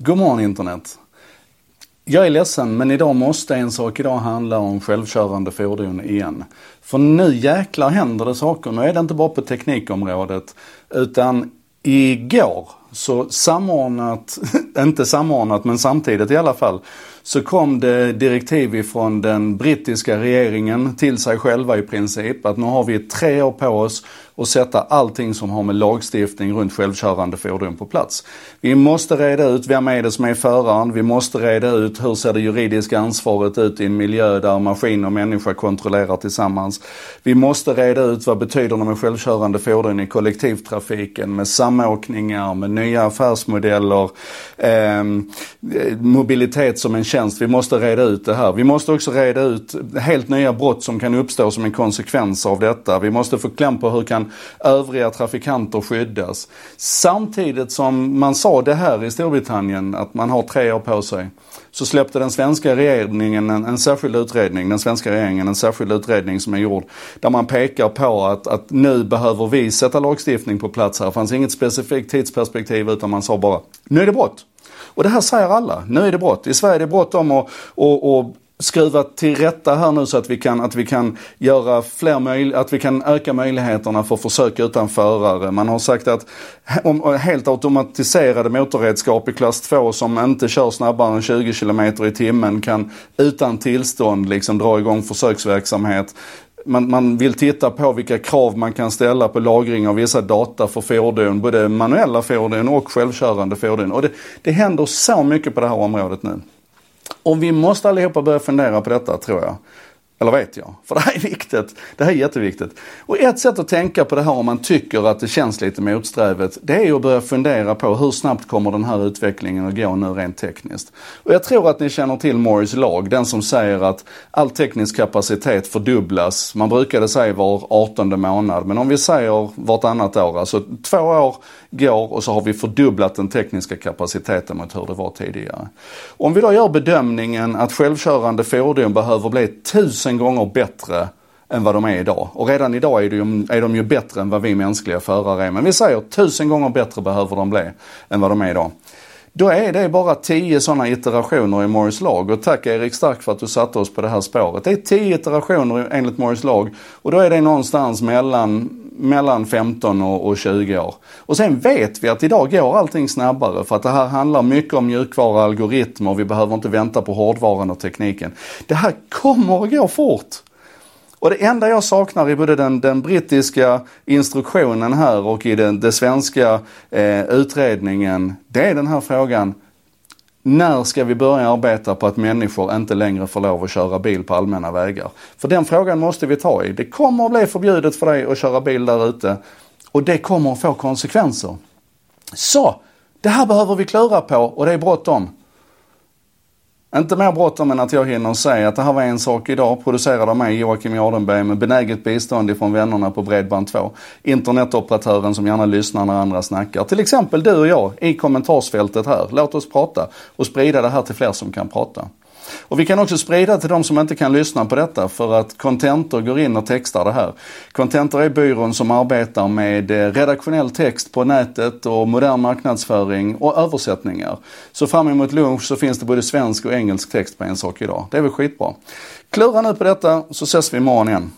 God morgon internet. Jag är ledsen men idag måste en sak idag handla om självkörande fordon igen. För nu jäklar händer det saker. Nu är det inte bara på teknikområdet utan igår så samordnat, inte samordnat men samtidigt i alla fall, så kom det direktiv ifrån den brittiska regeringen till sig själva i princip att nu har vi tre år på oss att sätta allting som har med lagstiftning runt självkörande fordon på plats. Vi måste reda ut vem är det som är föraren, vi måste reda ut hur ser det juridiska ansvaret ut i en miljö där maskin och människa kontrollerar tillsammans. Vi måste reda ut vad betyder det med självkörande fordon i kollektivtrafiken, med samåkningar, med nya affärsmodeller, eh, mobilitet som en tjänst. Vi måste reda ut det här. Vi måste också reda ut helt nya brott som kan uppstå som en konsekvens av detta. Vi måste få kläm på hur kan övriga trafikanter skyddas. Samtidigt som man sa det här i Storbritannien, att man har tre år på sig så släppte den svenska regeringen en, en särskild utredning, den svenska regeringen en särskild utredning som är gjord där man pekar på att, att nu behöver vi sätta lagstiftning på plats här. Det fanns inget specifikt tidsperspektiv utan man sa bara, nu är det brott. Och det här säger alla, nu är det brott. I Sverige är det bråttom att och, och skruva till rätta här nu så att vi kan, att vi kan göra fler att vi kan öka möjligheterna för försök utan förare. Man har sagt att om, helt automatiserade motorredskap i klass 2 som inte kör snabbare än 20 km i timmen kan utan tillstånd liksom dra igång försöksverksamhet. Man, man, vill titta på vilka krav man kan ställa på lagring av vissa data för fordon, både manuella fordon och självkörande fordon. Och det, det händer så mycket på det här området nu. Och vi måste allihopa börja fundera på detta tror jag. Eller vet jag. För det här är viktigt. Det här är jätteviktigt. Och ett sätt att tänka på det här om man tycker att det känns lite motsträvigt. Det är att börja fundera på hur snabbt kommer den här utvecklingen att gå nu rent tekniskt. Och jag tror att ni känner till Morris lag. Den som säger att all teknisk kapacitet fördubblas. Man brukade säga var 18 månad. Men om vi säger vartannat år. Alltså två år går och så har vi fördubblat den tekniska kapaciteten mot hur det var tidigare. Om vi då gör bedömningen att självkörande fordon behöver bli tusen gånger bättre än vad de är idag. Och redan idag är, ju, är de ju bättre än vad vi mänskliga förare är. Men vi säger tusen gånger bättre behöver de bli än vad de är idag. Då är det bara tio sådana iterationer i Morris lag. Och tack Erik Stark för att du satte oss på det här spåret. Det är tio iterationer enligt Morris lag. Och då är det någonstans mellan mellan 15 och, och 20 år. Och sen vet vi att idag går allting snabbare för att det här handlar mycket om mjukvara och algoritmer. Vi behöver inte vänta på hårdvaran och tekniken. Det här kommer att gå fort. Och det enda jag saknar i både den, den brittiska instruktionen här och i den, den svenska eh, utredningen, det är den här frågan när ska vi börja arbeta på att människor inte längre får lov att köra bil på allmänna vägar? För den frågan måste vi ta i. Det kommer att bli förbjudet för dig att köra bil där ute och det kommer att få konsekvenser. Så, det här behöver vi klura på och det är bråttom. Inte mer bråttom än att jag hinner säga att det här var en sak idag, producerad av mig Joakim Jardenberg med benäget bistånd ifrån vännerna på Bredband2. Internetoperatören som gärna lyssnar när andra snackar. Till exempel du och jag i kommentarsfältet här. Låt oss prata och sprida det här till fler som kan prata. Och vi kan också sprida till de som inte kan lyssna på detta för att Contentor går in och textar det här. Contentor är byrån som arbetar med eh, redaktionell text på nätet och modern marknadsföring och översättningar. Så fram emot lunch så finns det både svensk och engelsk text på en sak idag. Det är väl skitbra. Klura nu på detta så ses vi imorgon igen.